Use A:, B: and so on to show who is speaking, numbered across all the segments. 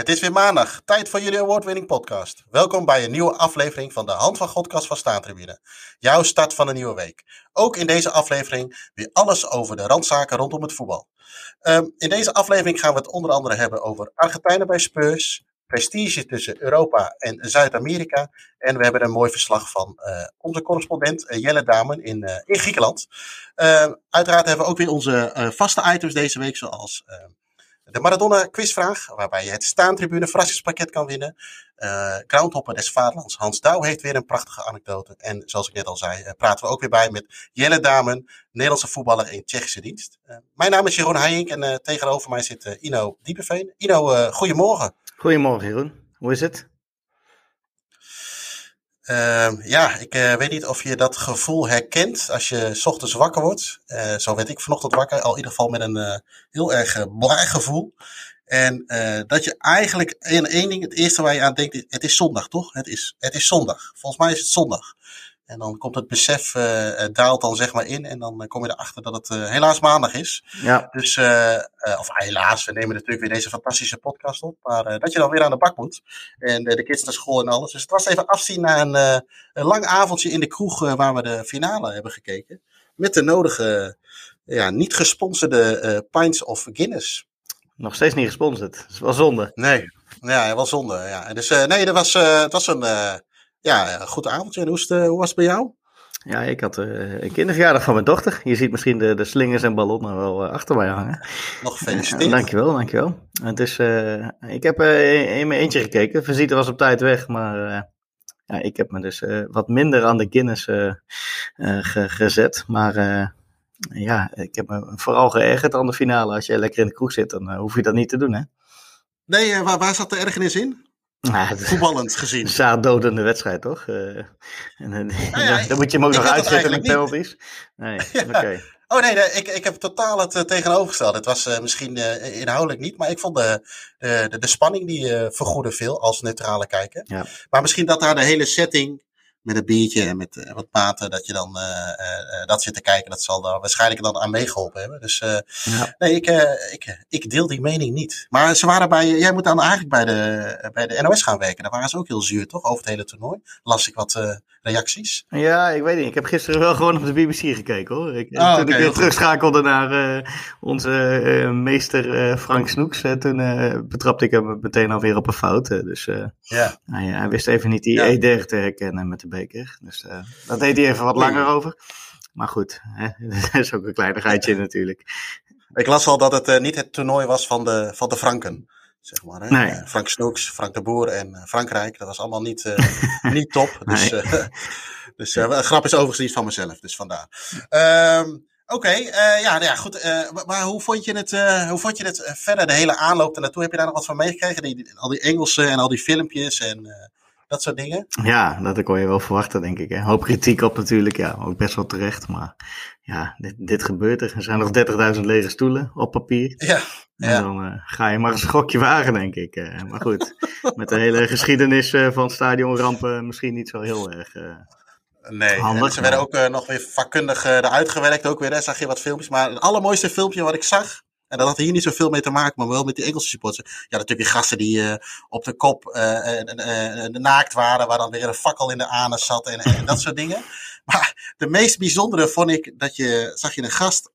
A: Het is weer maandag, tijd voor jullie award-winning podcast. Welkom bij een nieuwe aflevering van de Hand van Godkast van Staantribune. Jouw start van een nieuwe week. Ook in deze aflevering weer alles over de randzaken rondom het voetbal. Ehm, in deze aflevering gaan we het onder andere hebben over Argentijnen bij Spurs, prestige tussen Europa en Zuid-Amerika. En we hebben een mooi verslag van uh, onze correspondent uh, Jelle Damen in, uh, in Griekenland. Ehm, uiteraard hebben we ook weer onze vaste items deze week, zoals ehm, de Maradona quizvraag, waarbij je het staantribune verrassingspakket kan winnen. Uh, Groundhopper des Vaderlands Hans Douw heeft weer een prachtige anekdote. En zoals ik net al zei, uh, praten we ook weer bij met Jelle Damen, Nederlandse voetballer in Tsjechische dienst. Uh, mijn naam is Jeroen Heijink en tegenover mij zit Ino Diepeveen. Ino, goedemorgen.
B: Goedemorgen Jeroen, hoe is het?
A: Uh, ja, ik uh, weet niet of je dat gevoel herkent als je s ochtends wakker wordt. Uh, zo werd ik vanochtend wakker, al in ieder geval met een uh, heel erg blij gevoel. En dat je eigenlijk in één ding, het eerste waar je aan denkt, het is zondag toch? Het is, het is zondag. Volgens mij is het zondag. En dan komt het besef, uh, daalt dan zeg maar in. En dan kom je erachter dat het uh, helaas maandag is. Ja. Dus, uh, of helaas, we nemen natuurlijk weer deze fantastische podcast op. Maar dat je dan weer aan de bak moet. En de kids naar school en alles. Dus het was even afzien naar een, een lang avondje in de kroeg waar we de finale hebben gekeken. Met de nodige, ja, niet gesponsorde pints of Guinness.
B: Nog steeds niet gesponsord. Dat is wel zonde.
A: Nee, ja, wel zonde. Ja. Dus nee, dat was, het was een ja, goed avondje. En hoe, het, hoe was het bij jou?
B: Ja, ik had uh, een kinderverjaardag van mijn dochter. Je ziet misschien de, de slingers en ballonnen wel uh, achter mij hangen.
A: Nog gefeliciteerd. Uh,
B: dankjewel, dankjewel. Het is, ik heb in mijn eentje gekeken. Visite was op tijd weg, maar ja, ik heb me dus wat minder aan de Guinness ge gezet. Maar ja, ik heb me vooral geërgerd aan de finale. Als je lekker in de kroeg zit, dan hoef je dat niet te doen, hè?
A: Nee, waar, waar zat de ergernis in? Ja, Voetballend gezien.
B: Zaaddodende wedstrijd, toch? Uh, en, nou ja, dan moet je hem ook nog uitzetten met penalties. Nee, ja. oké. Okay.
A: Oh nee, nee, ik, ik heb totaal het uh, tegenovergestelde. Het was uh, misschien uh, inhoudelijk niet, maar ik vond de, de, de spanning die vergoedde veel als neutrale kijker. Ja. Maar misschien dat daar de hele setting met een biertje en met uh, wat maten, dat je dan uh, uh, dat zit te kijken. Dat zal daar waarschijnlijk dan aan meegeholpen hebben. Dus ja. nee, ik, ik, ik deel die mening niet. Maar ze waren bij, jij moet dan eigenlijk bij de, bij de NOS gaan werken. Daar waren ze ook heel zuur, toch? Over het hele toernooi. Las ik wat reacties.
B: Ja, ik weet niet. Ik heb gisteren wel gewoon op de BBC gekeken hoor. Ik, oh, toen okay, ik weer terugschakelde naar onze meester Frank Snoeks, toen betrapte ik hem meteen alweer op een fout. dus ja. Nou, ja, hij wist even niet die ja. E30 te herkennen met de beker. Dus dat deed hij even wat langer over. Maar goed, hè, dat is ook een kleinigheidje natuurlijk.
A: Ik las al dat het niet het toernooi was van de, van de Franken. Zeg maar, hè? Nee. Uh, Frank Snoeks, Frank de Boer en Frankrijk. Dat was allemaal niet, niet top. Dus, dus grap is overigens niet van mezelf. Dus vandaar. Um, Oké, okay, uh, ja, nou ja, goed. Uh, maar hoe vond je het, uh, hoe vond je het verder, de hele aanloop ernaartoe? Heb je daar nog wat van meegekregen? Die, al die Engelse en al die filmpjes en dat soort dingen?
B: Ja, dat kon je wel verwachten, denk ik. Hè. Hoop kritiek op natuurlijk, ja, ook best wel terecht. Maar ja, dit, dit gebeurt er. Er zijn nog 30.000 lege stoelen op papier. Ja. Ja. En dan uh, ga je maar een schokje wagen, denk ik. Uh, maar goed, met de hele geschiedenis uh, van stadionrampen misschien niet zo heel erg...
A: Nee, handig, en ze werden ook nog weer vakkundig eruit gewerkt. Ook weer, hè, zag je wat filmpjes. Maar het allermooiste filmpje wat ik zag, en dat had hier niet zoveel mee te maken, maar wel met die Engelse supporters. Ja, natuurlijk die gasten die op de kop naakt waren, waar dan weer een fakkel in de anus zat en, en dat soort dingen. Maar de meest bijzondere vond ik dat je, zag je een gast,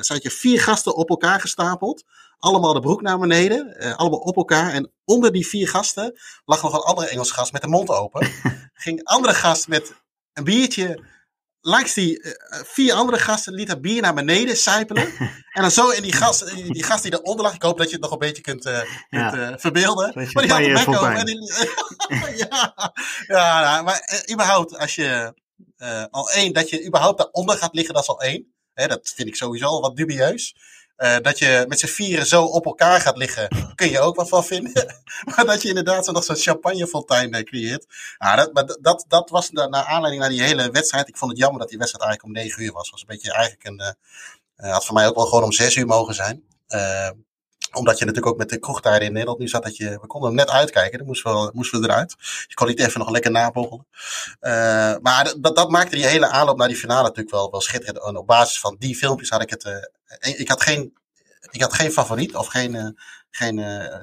A: zat je vier gasten op elkaar gestapeld. Allemaal de broek naar beneden, allemaal op elkaar. En onder die vier gasten lag nog een andere Engelse gast met de mond open. Ging andere gast met een biertje langs die uh, vier andere gasten liet dat bier naar beneden sijpelen. en dan zo in die gast, die, die gast die eronder lag. Ik hoop dat je het nog een beetje kunt, uh, kunt verbeelden. Maar die had een bek die, ja, ja nou, maar überhaupt, als je al één, dat je überhaupt daaronder gaat liggen, dat is al één. Hè, dat vind ik sowieso al wat dubieus. Uh, dat je met z'n vieren zo op elkaar gaat liggen, kun je ook wat van vinden. maar dat je inderdaad zo nog zo'n champagnefontein uh, creëert. Ah, dat, maar dat, dat was naar aanleiding naar die hele wedstrijd. Ik vond het jammer dat die wedstrijd eigenlijk om negen uur was. was een beetje eigenlijk een, uh, had voor mij ook wel gewoon om zes uur mogen zijn omdat je natuurlijk ook met de kroegtijden in Nederland nu zat dat je, we konden hem net uitkijken, dan moesten we, moesten we eruit. Je kon niet even nog lekker napogelen. Maar dat, dat maakte die hele aanloop naar die finale natuurlijk wel, wel schitterend. En op basis van die filmpjes had ik het, ik had geen ik had geen favoriet of geen, geen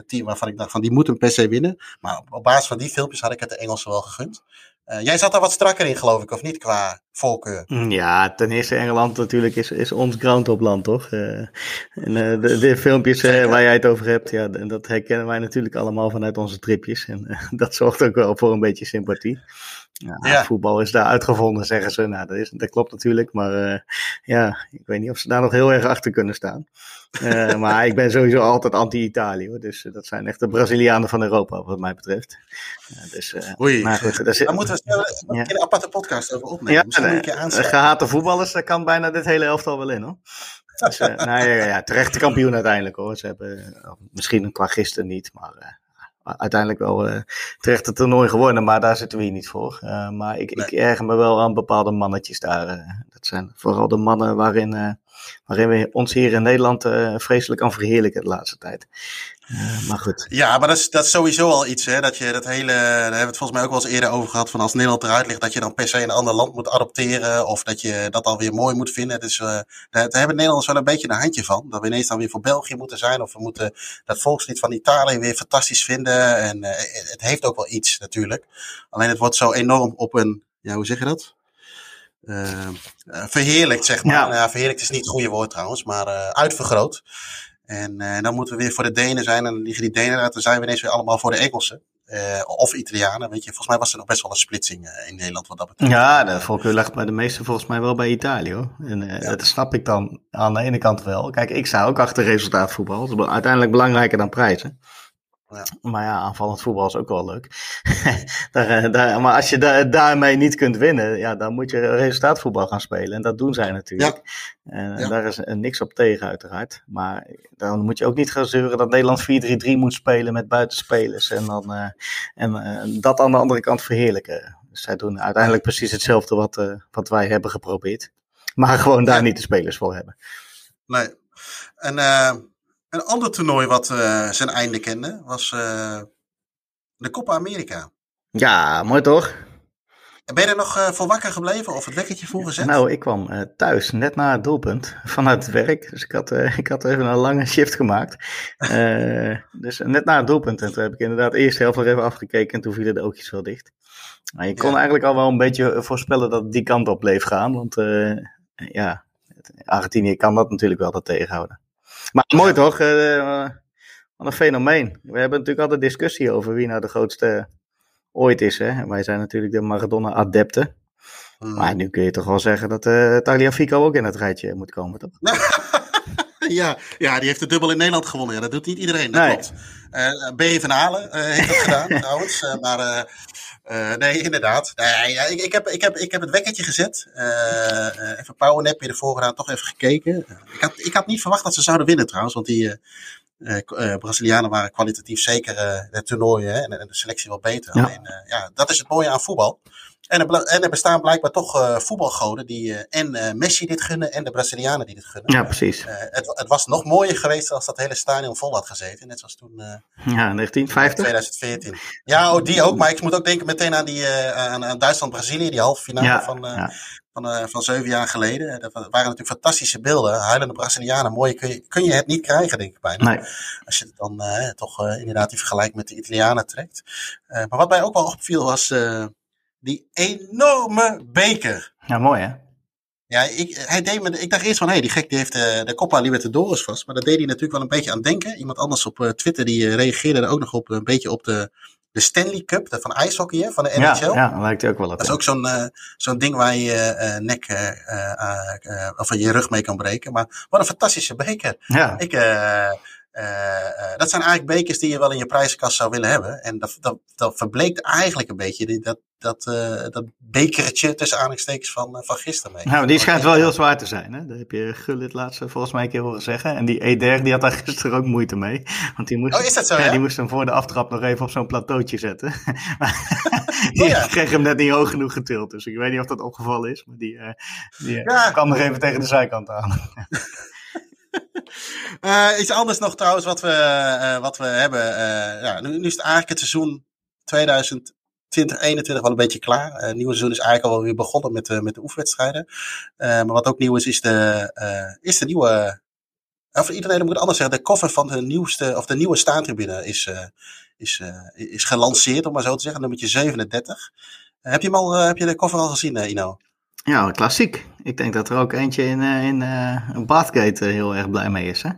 A: team waarvan ik dacht van die moeten per se winnen. Maar op, op, basis van die filmpjes had ik het de Engelsen wel gegund. Uh, jij zat er wat strakker in, geloof ik, of niet, qua voorkeur?
B: Mm, ja, ten eerste Engeland natuurlijk is, is ons groundhopland, toch? Uh, en uh, de, de, filmpjes waar jij het over hebt, ja, dat herkennen wij natuurlijk allemaal vanuit onze tripjes. En dat zorgt ook wel voor een beetje sympathie. Ja, ja. Voetbal is daar uitgevonden, zeggen ze. Nou, dat, is, dat klopt natuurlijk, maar ja, ik weet niet of ze daar nog heel erg achter kunnen staan. Uh, maar ik ben sowieso altijd anti-Italië. Hoor. Dus uh, dat zijn echt de Brazilianen van Europa, wat mij betreft. Dus,
A: Oei, maar goed, daar moeten we een ja. een aparte podcast over opnemen. Ja, Misschien
B: een keer gehate voetballers, daar kan bijna dit hele elftal wel in hoor. Dus, nou, ja, ja, terechte kampioen uiteindelijk hoor. Ze hebben misschien qua gisteren niet, maar uiteindelijk wel uh, terecht het toernooi gewonnen, maar daar zitten we hier niet voor. Uh, maar ik, nee. ik erger me wel aan bepaalde mannetjes daar. Uh, dat zijn vooral de mannen waarin waarin we ons hier in Nederland vreselijk aan verheerlijken de laatste tijd. Uh, maar goed.
A: Ja, maar dat is, dat is sowieso al iets. Hè? Dat je dat hele. Daar hebben we het volgens mij ook wel eens eerder over gehad. Van als Nederland eruit ligt, dat je dan per se een ander land moet adopteren. Of dat je dat alweer mooi moet vinden. Dus uh, daar, hebben Nederlanders wel een beetje een handje van. Dat we ineens dan weer voor België moeten zijn. Of we moeten dat volkslied van Italië weer fantastisch vinden. En uh, het heeft ook wel iets natuurlijk. Alleen het wordt zo enorm op een. Ja, hoe zeg je dat? uh, verheerlijkt, zeg maar. Ja. Nou, verheerlijkt is niet het goede woord trouwens, maar uh, uitvergroot. En uh, dan moeten we weer voor de Denen zijn. En dan liggen die Denen uit. Dan zijn we ineens weer allemaal voor de Engelsen. Uh, of Italianen, weet je. Volgens mij was er nog best wel een splitsing uh, in Nederland wat dat betreft.
B: Ja, de voorkeur ligt bij de meeste volgens mij wel bij Italië hoor. En uh, ja. dat snap ik dan aan de ene kant wel. Kijk, ik sta ook achter resultaatvoetbal. Dat is uiteindelijk belangrijker dan prijzen. Ja. Maar ja, aanvallend voetbal is ook wel leuk. daar, eh, daar, maar als je da daarmee niet kunt winnen, ja, dan moet je resultaatvoetbal gaan spelen. En dat doen zij natuurlijk. Ja. En ja. daar is niks op tegen, uiteraard. Maar dan moet je ook niet gaan zeuren dat Nederland 4-3-3 moet spelen met buitenspelers. En, dan, uh, en uh, dat aan de andere kant verheerlijken. Dus zij doen uiteindelijk precies hetzelfde wat, uh, wat wij hebben geprobeerd. Maar gewoon daar niet de spelers voor hebben.
A: Nee. En een ander toernooi wat uh, zijn einde kende was uh, de Copa America.
B: Ja, mooi toch?
A: Ben je er nog uh, voor wakker gebleven of het wekkertje voor gezet?
B: Nou, ik kwam thuis net na het doelpunt vanuit het werk. Dus ik had, ik had even een lange shift gemaakt. dus net na het doelpunt. En toen heb ik inderdaad eerst helft nog even afgekeken en toen vielen de oogjes wel dicht. Maar je kon ja. eigenlijk al wel een beetje voorspellen dat het die kant op bleef gaan. Want ja, Argentinië kan dat natuurlijk wel dat tegenhouden. Maar mooi toch? Uh, wat een fenomeen. We hebben natuurlijk altijd discussie over wie nou de grootste ooit is. Hè? wij zijn natuurlijk de Maradona-adepten. Hmm. Maar nu kun je toch wel zeggen dat uh, Tagliafico ook in het rijtje moet komen, toch?
A: ja, ja, die heeft de dubbel in Nederland gewonnen. Ja, dat doet niet iedereen, dat nee. klopt. Uh, B. van Halen uh, heeft dat gedaan, trouwens. Uh, maar nee, inderdaad. Ja, ik, ik, heb, ik, heb, ik heb het wekkertje gezet. even powernap in de voorraad, toch even gekeken. ik, had, ik had niet verwacht dat ze zouden winnen, trouwens. Want die Brazilianen waren kwalitatief zeker het toernooi hè, en, en, de selectie wel beter. Ja. Alleen, ja, dat is het mooie aan voetbal. En er, en er, bestaan blijkbaar toch uh, voetbalgoden die uh, en uh, Messi dit gunnen en de Brazilianen die dit gunnen.
B: Ja, precies.
A: Het, het, was nog mooier geweest als dat hele stadion vol had gezeten. Net zoals toen.
B: ja, 1950.
A: 2014. Ja, oh, die ook. Maar ik moet ook denken meteen aan, die, aan, aan Duitsland-Brazilië, die halve finale ja, van, ja. van, van zeven jaar geleden. Dat waren natuurlijk fantastische beelden. Huilende Brazilianen, mooi kun je, kun je het niet krijgen, denk ik bijna.
B: Nee.
A: Als je het dan toch inderdaad die vergelijking met de Italianen trekt. maar wat mij ook wel opviel was die enorme beker.
B: Ja, mooi hè?
A: Ja, ik, hij deed me, ik dacht eerst van, hé, hey, die gek die heeft de, de Copa Libertadores vast. Maar dat deed hij natuurlijk wel een beetje aan denken. Iemand anders op uh, Twitter die uh, reageerde er ook nog op een beetje op de, de Stanley Cup, de van ijshockey, hè, van de NHL.
B: Ja, ja lijkt ook wel op.
A: Dat is ook zo'n uh, zo'n ding waar je uh, nek of je rug mee kan breken. Maar wat een fantastische beker.
B: Ja.
A: Ik, uh, uh, dat zijn eigenlijk bekers die je wel in je prijzenkast zou willen hebben. En dat, dat, dat verbleekt eigenlijk een beetje dat, dat, uh, dat bekertje tussen aanhalingstekens van, van gisteren mee.
B: Nou, die schijnt wel heel zwaar te zijn. Hè? Dat heb je Gullit laatst volgens mij een keer horen zeggen. En die Eder die had daar gisteren ook moeite mee. Want die moest,
A: oh, is dat zo?
B: Ja,
A: ja?
B: die moest hem voor de aftrap nog even op zo'n plateautje zetten. die oh, ja. kreeg hem net niet hoog genoeg getild. Dus ik weet niet of dat opgevallen is. Maar die, die ja. kwam nog even tegen de zijkant aan.
A: Uh, iets anders nog trouwens wat we, uh, wat we hebben. Uh, ja, nu, nu, is het eigenlijk het seizoen 2020, 2021 wel een beetje klaar. het nieuwe seizoen is eigenlijk al weer begonnen met, met de oefenwedstrijden. maar wat ook nieuw is, is de, is de nieuwe of iedereen moet het anders zeggen, de koffer van de nieuwste, of de nieuwe staantribune is, is, is gelanceerd, om maar zo te zeggen, nummertje 37. heb je hem al, heb je de koffer al gezien, Ino?
B: Ja, klassiek. Ik denk dat er ook eentje in, in uh, Bathgate heel erg blij mee is. Hè?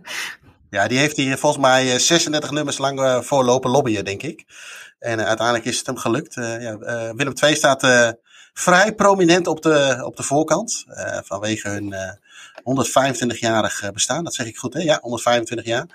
A: Ja, die heeft hier volgens mij 36 nummers lang voorlopen lobbyen, denk ik. En uiteindelijk is het hem gelukt. ja, Willem II staat vrij prominent op de, op de voorkant. vanwege hun 125-jarig eh, bestaan. Dat zeg ik goed, hè? Ja, 125 jaar.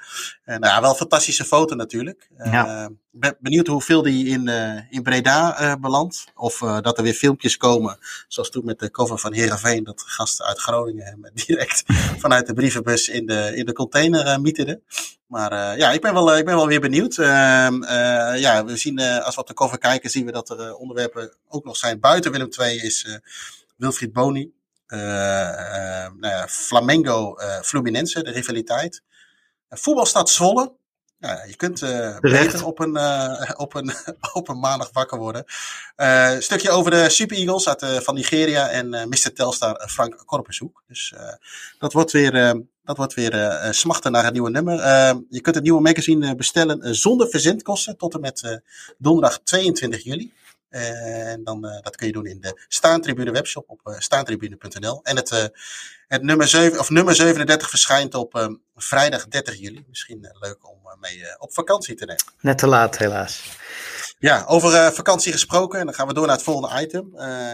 A: En nou, wel een fantastische foto natuurlijk. Ja. Uh, ben benieuwd hoeveel die in, in Breda belandt. Of dat er weer filmpjes komen. Zoals toen met de cover van Heerenveen. Dat gasten uit Groningen hem direct vanuit de brievenbus in de, in de container mieterden. Maar ja, ik ben, wel, ik ben wel weer benieuwd. Ehm, ja, we zien, als we op de cover kijken, zien we dat er onderwerpen ook nog zijn. Buiten Willem II is Wilfried Boni. Uh, nou ja, Flamengo uh, Fluminense, de rivaliteit. Voetbalstad Zwolle. Ja, je kunt beter op een, op, een, op een maandag wakker worden. een stukje over de Super Eagles uit, van Nigeria en Mr. Telstar Frank Korpershoek. Dus dat wordt weer, dat wordt weer smachten naar een nieuwe nummer. je kunt het nieuwe magazine bestellen zonder verzendkosten tot en met donderdag 22 juli. En dan, uh, dat kun je doen in de Staantribune webshop op uh, staantribune.nl. En het, uh, het nummer, 7, of nummer 37 verschijnt op vrijdag 30 juli. Misschien leuk om mee op vakantie te nemen.
B: Net te laat, helaas.
A: Ja, over vakantie gesproken. En dan gaan we door naar het volgende item.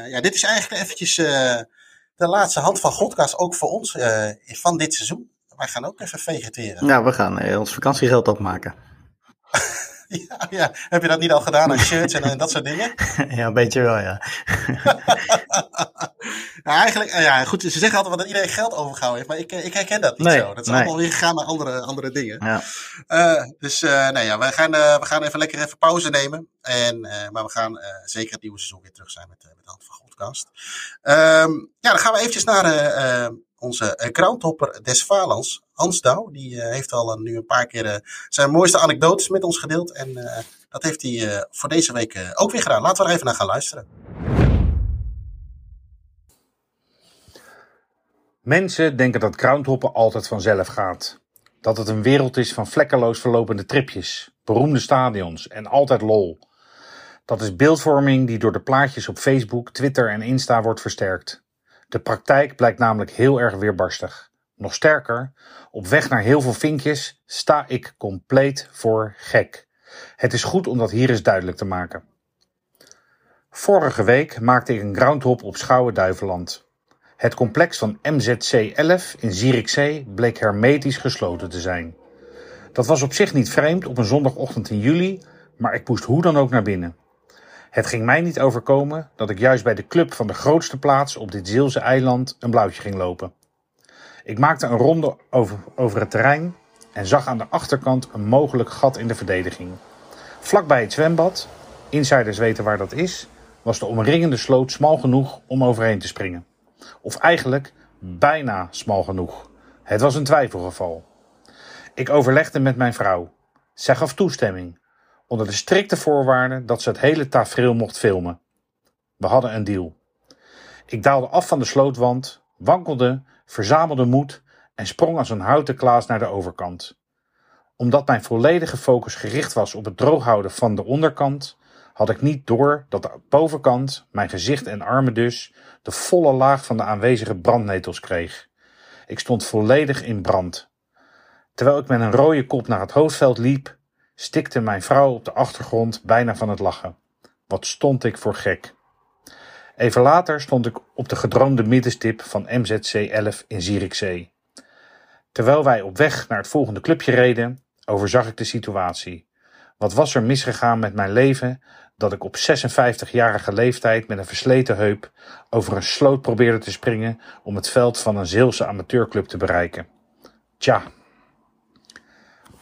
A: ja, dit is eigenlijk eventjes de laatste hand van Godcast, ook voor ons, van dit seizoen. Wij gaan ook even vegeteren.
B: Ja, we gaan ons vakantiegeld opmaken.
A: Ja, ja, heb je dat niet al gedaan aan shirts en, en dat soort dingen?
B: Ja, een beetje wel, ja.
A: nou, eigenlijk, ja, goed, ze zeggen altijd dat iedereen geld overgehouden heeft, maar ik, eh, ik herken dat niet zo. Dat is allemaal weer gegaan naar andere, andere dingen. Ja. Uh, dus, uh, nou ja, we gaan, uh, we gaan even lekker even pauze nemen. En, maar we gaan zeker het nieuwe seizoen weer terug zijn met, met de Hand van Goldcast. Um, ja, dan gaan we eventjes naar onze uh, groundhopper des Valans, Hans Douw, die uh, heeft al nu een paar keer zijn mooiste anekdotes met ons gedeeld. En dat heeft hij voor deze week ook weer gedaan. Laten we er even naar gaan luisteren.
C: Mensen denken dat groundhoppen altijd vanzelf gaat. Dat het een wereld is van vlekkeloos verlopende tripjes, beroemde stadions en altijd lol. Dat is beeldvorming die door de plaatjes op Facebook, Twitter en Insta wordt versterkt. De praktijk blijkt namelijk heel erg weerbarstig. Nog sterker, op weg naar heel veel vinkjes sta ik compleet voor gek. Het is goed om dat hier eens duidelijk te maken. Vorige week maakte ik een groundhop op Schouwen-Duiveland. Het complex van MZC 11 in Zierikzee bleek hermetisch gesloten te zijn. Dat was op zich niet vreemd op een zondagochtend in juli, maar ik moest hoe dan ook naar binnen. Het ging mij niet overkomen dat ik juist bij de club van de grootste plaats op dit Zeelse eiland een blauwtje ging lopen. Ik maakte een ronde over, over het terrein en zag aan de achterkant een mogelijk gat in de verdediging. Vlakbij het zwembad, insiders weten waar dat is, was de omringende sloot smal genoeg om overheen te springen. Of eigenlijk bijna smal genoeg. Het was een twijfelgeval. Ik overlegde met mijn vrouw. Zij gaf toestemming, onder de strikte voorwaarde dat ze het hele tafereel mocht filmen. We hadden een deal. Ik daalde af van de slootwand, wankelde, verzamelde moed en sprong als een houten klaas naar de overkant. Omdat mijn volledige focus gericht was op het drooghouden van de onderkant, had ik niet door dat de bovenkant, mijn gezicht en armen dus, de volle laag van de aanwezige brandnetels kreeg. Ik stond volledig in brand. Terwijl ik met een rode kop naar het hoofdveld liep, stikte mijn vrouw op de achtergrond bijna van het lachen. Wat stond ik voor gek. Even later stond ik op de gedroomde middenstip van MZC 11 in Zierikzee. Terwijl wij op weg naar het volgende clubje reden, overzag ik de situatie. Wat was er misgegaan met mijn leven dat ik op 56-jarige leeftijd met een versleten heup over een sloot probeerde te springen om het veld van een Zeelse amateurclub te bereiken? Tja,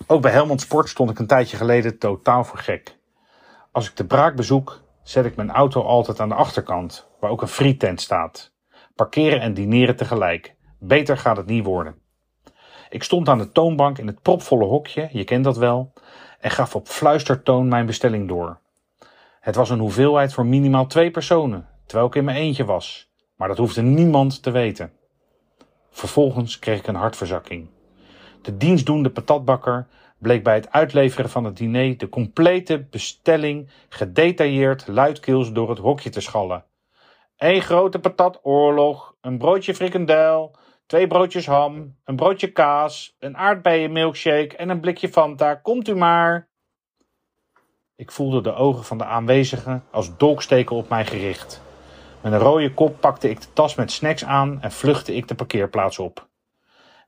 C: ook bij Helmond Sport stond ik een tijdje geleden totaal voor gek. Als ik de braak bezoek, zet ik mijn auto altijd aan de achterkant, waar ook een frietent staat. Parkeren en dineren tegelijk. Beter gaat het niet worden. Ik stond aan de toonbank in het propvolle hokje, je kent dat wel, en gaf op fluistertoon mijn bestelling door. Het was een hoeveelheid voor minimaal twee personen, terwijl ik in mijn eentje was, maar dat hoefde niemand te weten. Vervolgens kreeg ik een hartverzakking. De dienstdoende patatbakker bleek bij het uitleveren van het diner de complete bestelling gedetailleerd luidkeels door het hokje te schallen. Eén grote patatoorlog, een broodje frikandel, twee broodjes ham, een broodje kaas, een aardbeienmilkshake en een blikje Fanta. Komt u maar! Ik voelde de ogen van de aanwezigen als dolksteken op mij gericht. Met een rode kop pakte ik de tas met snacks aan en vluchtte ik de parkeerplaats op.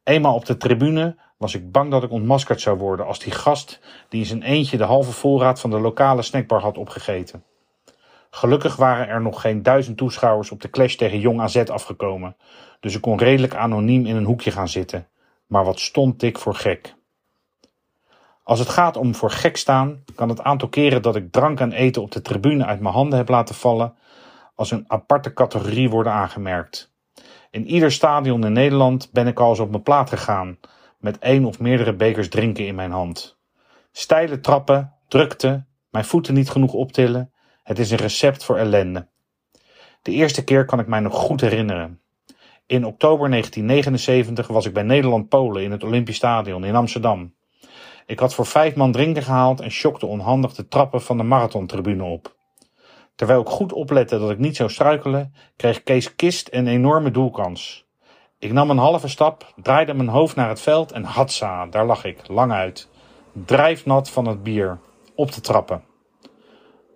C: Eenmaal op de tribune was ik bang dat ik ontmaskerd zou worden als die gast die in zijn eentje de halve voorraad van de lokale snackbar had opgegeten. Gelukkig waren er nog geen duizend toeschouwers op de clash tegen Jong AZ afgekomen, dus ik kon redelijk anoniem in een hoekje gaan zitten. Maar wat stond ik voor gek. Als het gaat om voor gek staan, kan het aantal keren dat ik drank en eten op de tribune uit mijn handen heb laten vallen, als een aparte categorie worden aangemerkt. In ieder stadion in Nederland ben ik al eens op mijn plaat gegaan, met één of meerdere bekers drinken in mijn hand. Steile trappen, drukte, mijn voeten niet genoeg optillen, het is een recept voor ellende. De eerste keer kan ik mij nog goed herinneren. In oktober 1979 was ik bij Nederland-Polen in het Olympisch Stadion in Amsterdam. Ik had voor vijf man drinken gehaald en shockte onhandig de trappen van de marathontribune op. Terwijl ik goed oplette dat ik niet zou struikelen, kreeg Kees Kist een enorme doelkans. Ik nam een halve stap, draaide mijn hoofd naar het veld en hatsa, daar lag ik, lang uit. Drijfnat van het bier, op de trappen.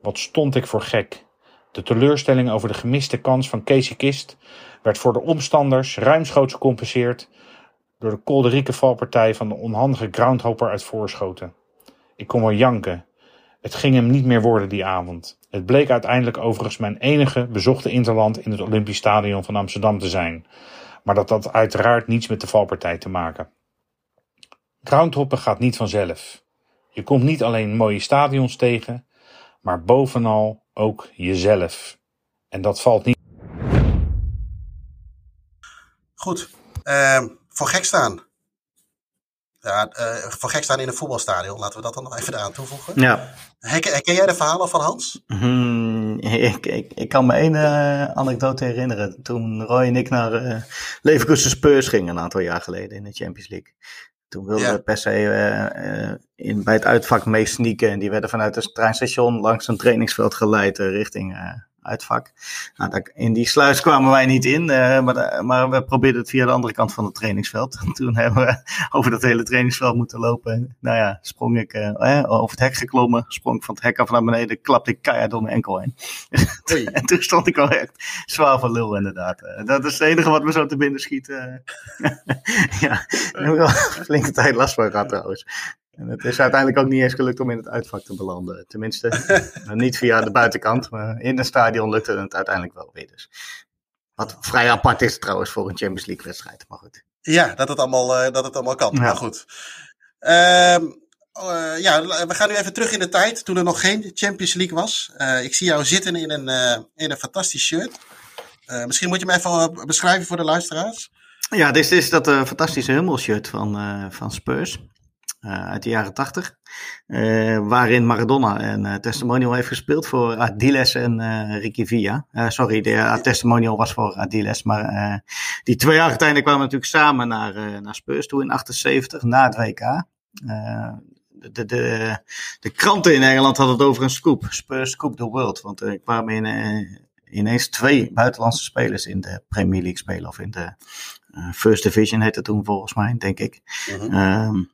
C: Wat stond ik voor gek. De teleurstelling over de gemiste kans van Casey Kist werd voor de omstanders ruimschoots gecompenseerd door de kolderieke valpartij van de onhandige groundhopper uit Voorschoten. Ik kon wel janken. Het ging hem niet meer worden die avond. Het bleek uiteindelijk overigens mijn enige bezochte interland in het Olympisch Stadion van Amsterdam te zijn. Maar dat had uiteraard niets met de valpartij te maken. Groundhoppen gaat niet vanzelf. Je komt niet alleen mooie stadions tegen, maar bovenal ook jezelf. En dat valt niet.
A: Goed. Uh, voor gek staan. Ja, uh, voor gek staan in een voetbalstadion. Laten we dat dan nog even aan toevoegen.
B: Ja.
A: Herken, jij de verhalen van Hans?
B: Hmm, ik, ik, ik, kan me één uh, anekdote herinneren. Toen Roy en ik naar uh, Leverkusen Spurs gingen een aantal jaar geleden in de Champions League. Toen wilden ja. we per se uh, in, bij het uitvak mee sneaken. En die werden vanuit het treinstation langs een trainingsveld geleid richting uitvak. Nou, in die sluis kwamen wij niet in, uh, maar, maar, we probeerden het via de andere kant van het trainingsveld. Toen hebben we over dat hele trainingsveld moeten lopen. Nou ja, sprong ik uh, over het hek geklommen, sprong van het hek af naar beneden, klapte ik keihard door mijn enkel heen. en toen stond ik al echt zwaar van lul inderdaad. Dat is het enige wat me zo te binnen schiet. ja, daar heb ik al flinke tijd last van gehad trouwens. En het is uiteindelijk ook niet eens gelukt om in het uitvak te belanden. Tenminste, niet via de buitenkant, maar in het stadion lukte het uiteindelijk wel weer. Dus. Wat vrij apart is trouwens voor een Champions League wedstrijd, maar goed.
A: Ja, dat het allemaal, uh, dat het allemaal kan, ja. maar goed. Uh, uh, ja, we gaan nu even terug in de tijd, toen er nog geen Champions League was. Uh, ik zie jou zitten in een, in een fantastisch shirt. misschien moet je me even beschrijven voor de luisteraars.
B: Ja, dit is dat fantastische hummelshirt van, van Spurs. Uh, uit de jaren 80. Uh, waarin Maradona een uh, testimonial heeft gespeeld voor Adiles en Ricky Villa. sorry, de testimonial was voor Adiles. Maar die twee Argentijnen kwamen natuurlijk samen naar, naar Spurs toe in 78, na het WK. De, de, de, kranten in Engeland hadden het over een scoop. Spurs scoop the world. Want er kwamen in, ineens twee buitenlandse spelers in de Premier League spelen. Of in de First Division heette het toen volgens mij, denk ik. -huh.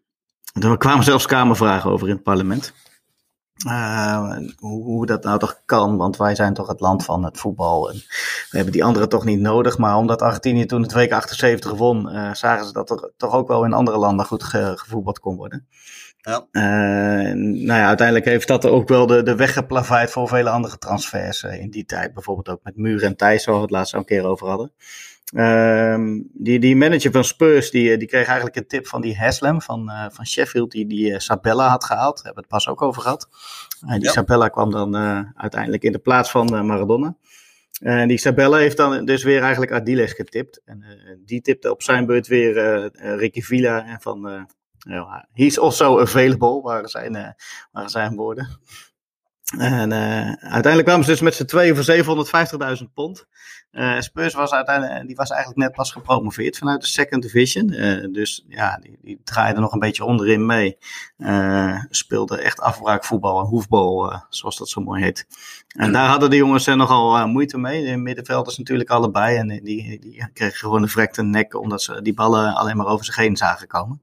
B: Er kwamen zelfs kamervragen over in het parlement. Uh, hoe, hoe, dat nou toch kan, want wij zijn toch het land van het voetbal. En we hebben die anderen toch niet nodig. Maar omdat Argentinië toen het week 78 won, uh, zagen ze dat er toch ook wel in andere landen goed ge, gevoetbald kon worden. Ja. Uh, nou ja, uiteindelijk heeft dat ook wel de, de weg geplaveid voor vele andere transfers in die tijd. Bijvoorbeeld ook met Muur en Thijs, waar we het laatst al een keer over hadden. Uh, die, die manager van Spurs, die, die kreeg eigenlijk een tip van die Haslam van, uh, van Sheffield, die die uh, Sabella had gehaald. Daar hebben we het pas ook over gehad. En die ja. Sabella kwam dan uiteindelijk in de plaats van Maradona. En die Sabella heeft dan dus weer eigenlijk Ardiles getipt. En die tipte op zijn beurt weer Ricky Villa en van... he's also available, waren zijn, waren zijn woorden. En uh, uiteindelijk kwamen ze dus met z'n tweeën voor 750.000 pond. Uh, Spurs was uiteindelijk, die was eigenlijk net pas gepromoveerd vanuit de second division. Dus ja, die, die draaide nog een beetje onderin mee. speelde echt afbraakvoetbal en hoefbal, zoals dat zo mooi heet. En daar hadden de jongens nogal moeite mee. De middenvelders natuurlijk allebei. En die, die kregen gewoon een vrekte nek, omdat ze die ballen alleen maar over zich heen zagen komen.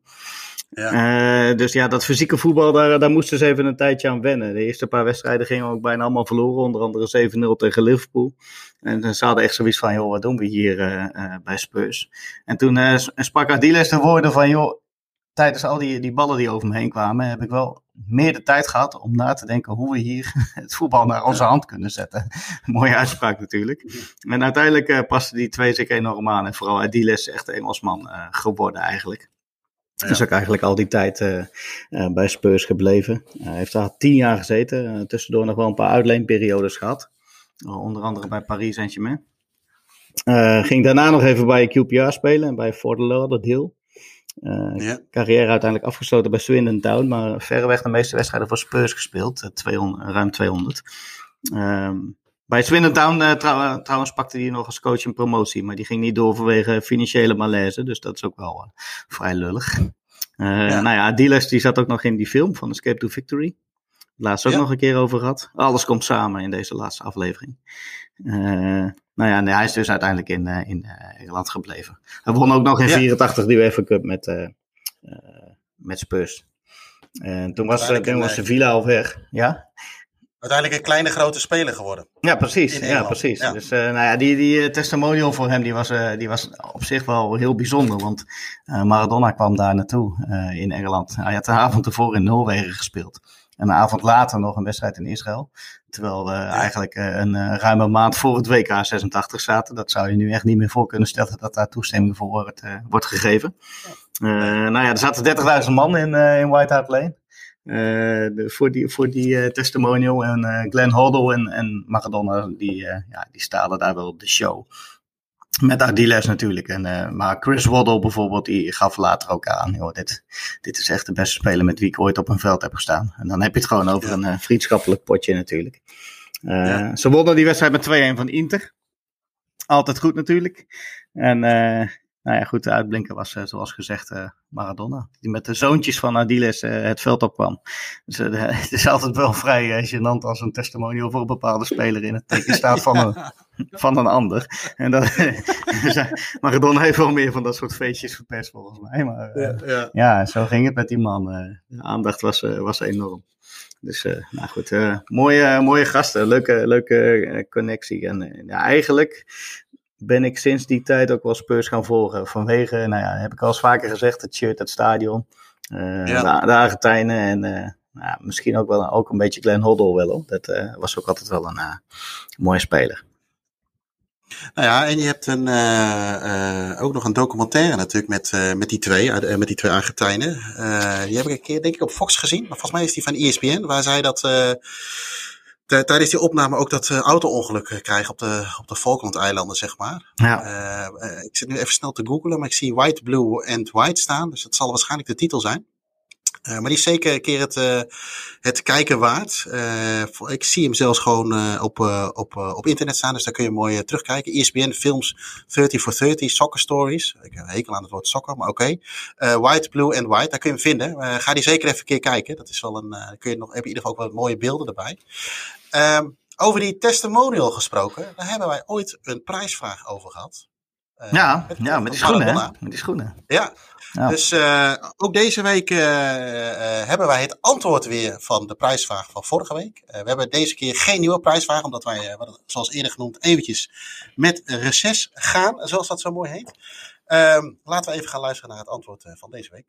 B: Ja. Uh, dus ja, dat fysieke voetbal, daar, daar moesten ze even een tijdje aan wennen. De eerste paar wedstrijden gingen ook bijna allemaal verloren. Onder andere 7-0 tegen Liverpool. En ze hadden echt zoiets van, joh, wat doen we hier uh, uh, bij Spurs? En toen sprak Adiles de woorden van, joh, tijdens al die, die ballen die over me heen kwamen, heb ik wel meer de tijd gehad om na te denken hoe we hier het voetbal naar onze hand kunnen zetten. Mooie uitspraak natuurlijk. En uiteindelijk pasten die twee zich enorm aan. En vooral Adiles echt Engelsman uh, geworden eigenlijk. Ja. Is ook eigenlijk al die tijd uh, uh, bij Spurs gebleven. Hij heeft daar tien jaar gezeten. Tussendoor nog wel een paar uitleenperiodes gehad. onder andere bij Paris Saint-Germain. ging daarna nog even bij QPR spelen en bij Fort Lauderdale. Ja. Carrière uiteindelijk afgesloten bij Swindon Town, maar verreweg de meeste wedstrijden voor Spurs gespeeld. 200, ruim 200. Um, bij Swindon Town uh, trouw, trouwens pakte hij nog als coach een promotie, maar die ging niet door vanwege financiële malaise, dus dat is ook wel uh, vrij lullig. Uh, ja. Nou ja, Dealers die zat ook nog in die film van Escape to Victory. Laatst ook ja. nog een keer over gehad. Alles komt samen in deze laatste aflevering. nou ja, nee, hij is dus uiteindelijk in, in Engeland gebleven. Hij won ook nog in 84 de UEFA Cup met, met Spurs. En toen was, toen was Sevilla al weg. Ja?
A: Uiteindelijk een kleine grote speler geworden.
B: Ja, precies. Ja, precies. Ja. Dus uh, nou ja, die, die testimonial voor hem die was, uh, die was op zich wel heel bijzonder. Want uh, Maradona kwam daar naartoe in Engeland. Hij had de avond ervoor in Noorwegen gespeeld. En een avond later nog een wedstrijd in Israël. Terwijl we ja. eigenlijk een ruime maand voor het WK 86 zaten. Dat zou je nu echt niet meer voor kunnen stellen dat daar toestemming voor wordt, wordt gegeven. nou ja, er zaten 30.000 man in, in White Hart Lane. De, voor die, voor die uh, testimonial. En uh, Glenn Hoddle en, en Maradona, die, ja, die stalen daar wel op de show. Met Ardiles natuurlijk. En, maar Chris Waddle bijvoorbeeld, die gaf later ook aan. Joh, dit, dit is echt de beste speler met wie ik ooit op een veld heb gestaan. En dan heb je het gewoon over een vriendschappelijk potje natuurlijk. Ja. Ze wonnen die wedstrijd met 2-1 van Inter. Altijd goed natuurlijk. En nou ja, goed, de uitblinker was, zoals gezegd, Maradona. Die met de zoontjes van Adiles uh, het veld opkwam. Dus het is altijd wel vrij gênant als een testimonial voor een bepaalde speler in het teken staat van een, van een ander. En dat, Maradona heeft wel meer van dat soort feestjes verpest volgens mij. Maar ja, ja. ja, zo ging het met die man. de aandacht was, was enorm. Dus nou goed, mooie, mooie gasten, leuke, leuke connectie. En ja, eigenlijk ben ik sinds die tijd ook wel Spurs gaan volgen. Vanwege, nou ja, heb ik al eens vaker gezegd, het shirt, het stadion, uh, ja. de, de Argentijnen en uh, nou, misschien ook wel ook een beetje Glenn Hoddle wel. Hoor. Dat uh, was ook altijd wel een mooie speler.
A: Nou ja, en je hebt een, ook nog een documentaire natuurlijk met, met die twee, met die twee Argentijnen. die heb ik een keer denk ik op Fox gezien, maar volgens mij is die van ESPN, waar zij dat tijdens die opname ook dat uh, auto-ongeluk krijgen op de, op de Falkland-eilanden, zeg maar. Ja. Uh, ik zit nu even snel te googlen, maar ik zie White, Blue and White staan. Dus dat zal waarschijnlijk de titel zijn. Uh, maar die is zeker een keer het, uh, het kijken waard. Uh, ik zie hem zelfs gewoon op, op, op internet staan, dus daar kun je mooi terugkijken. ESPN Films 30 for 30, Soccer Stories. Ik heb een hekel aan het woord soccer, maar oké. White, Blue and White, daar kun je hem vinden. ga die zeker even een keer kijken. Dat is wel een, kun je nog, heb je in ieder geval ook wat mooie beelden erbij. Um, over die testimonial gesproken, daar hebben wij ooit een prijsvraag over gehad.
B: Uh, ja, met, ja, met die schoenen, hè? Met die schoenen.
A: Ja, ja. dus uh, ook deze week uh, hebben wij het antwoord weer van de prijsvraag van vorige week. we hebben deze keer geen nieuwe prijsvraag, omdat wij, zoals eerder genoemd, eventjes met reces gaan, zoals dat zo mooi heet. Um, laten we even gaan luisteren naar het antwoord van deze week.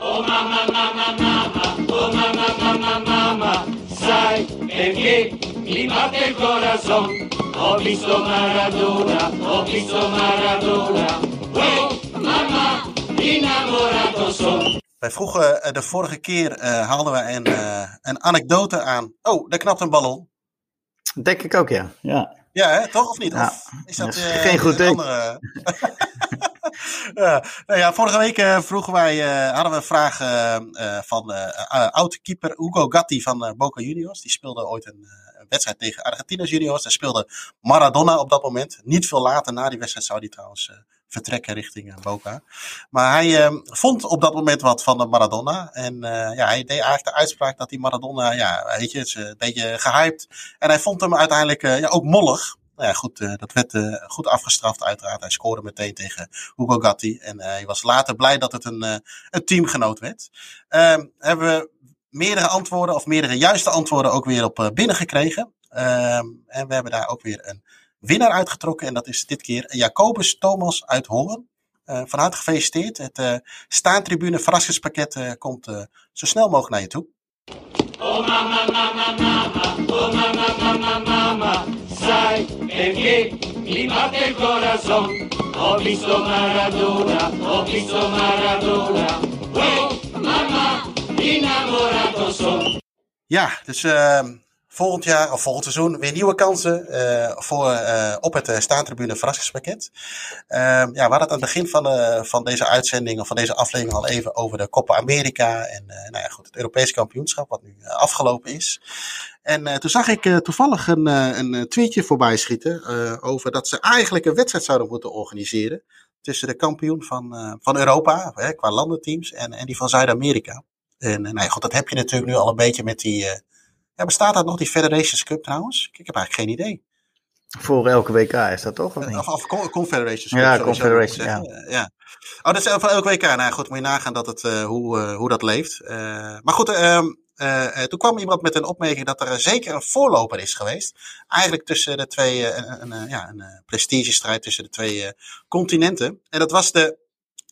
A: Oh mama, mama, mama, oh mama, mama, mama, sai perché mi batte il corazon. Ho visto Maradona, ho visto Maradona, oh mama, innamorato son. Wij vroegen uh, de vorige keer, uh, haalden we een, uh, een anekdote aan. Oh, daar knapt een ballon.
B: Denk ik ook, ja. Ja,
A: ja hè, toch of niet? Ja. Of is dat,
B: dat is geen goed
A: andere... nou ja, vorige week vroegen wij, hadden we een vraag van oud-keeper Hugo Gatti van Boca Juniors. Die speelde ooit een wedstrijd tegen Argentinos Juniors. Daar speelde Maradona op dat moment. Niet veel later na die wedstrijd zou hij trouwens vertrekken richting uh, Boca. Maar hij uh, vond op dat moment wat van de Maradona. En uh, ja, hij deed eigenlijk de uitspraak dat die Maradona, ja, weet je, een beetje gehyped. En hij vond hem uiteindelijk ja, ook mollig. Nou ja, goed, dat werd goed afgestraft uiteraard. Hij scoorde meteen tegen Hugo Gatti. En hij was later blij dat het een, een teamgenoot werd. Ehm, hebben we meerdere antwoorden, of meerdere juiste antwoorden ook weer op binnengekregen. Ehm, en we hebben daar ook weer een winnaar uitgetrokken. En dat is dit keer Jacobus Thomas uit Hollen. Uh, van harte gefeliciteerd. Het uh, staantribune verrassingspakket komt zo snel mogelijk naar je toe. Oh mama, mama, mama, mama, mama, mama, sai perché mi batte il corazon. Ho visto Maradona, oh mama, Ja, dus ehm, volgend jaar of volgend seizoen weer nieuwe kansen uh, voor, uh, op het uh, staantribune verrassingspakket. Ehm, ja, we hadden het aan het begin van, van deze uitzending of van deze aflevering al even over de Copa America en nou ja, goed, het Europese kampioenschap wat nu afgelopen is. En toen zag ik toevallig een, een tweetje voorbij schieten over dat ze eigenlijk een wedstrijd zouden moeten organiseren tussen de kampioen van, van Europa, qua landenteams, en, en die van Zuid-Amerika. En nou ja, goed, dat heb je natuurlijk nu al een beetje met die ja, bestaat dat nog, die Federations Cup trouwens? Ik heb eigenlijk geen idee.
B: Voor elke WK is dat toch?
A: Of, of, of Confederations
B: Cup. Ja, Confederations, ja.
A: ja. Oh, dat is voor elke WK. Nou goed, moet je nagaan dat het, uh, hoe, uh, hoe dat leeft. Uh, maar goed, um, toen kwam iemand met een opmerking dat er zeker een voorloper is geweest. Eigenlijk tussen de twee, een, een, ja, een prestigestrijd tussen de twee continenten. En dat was de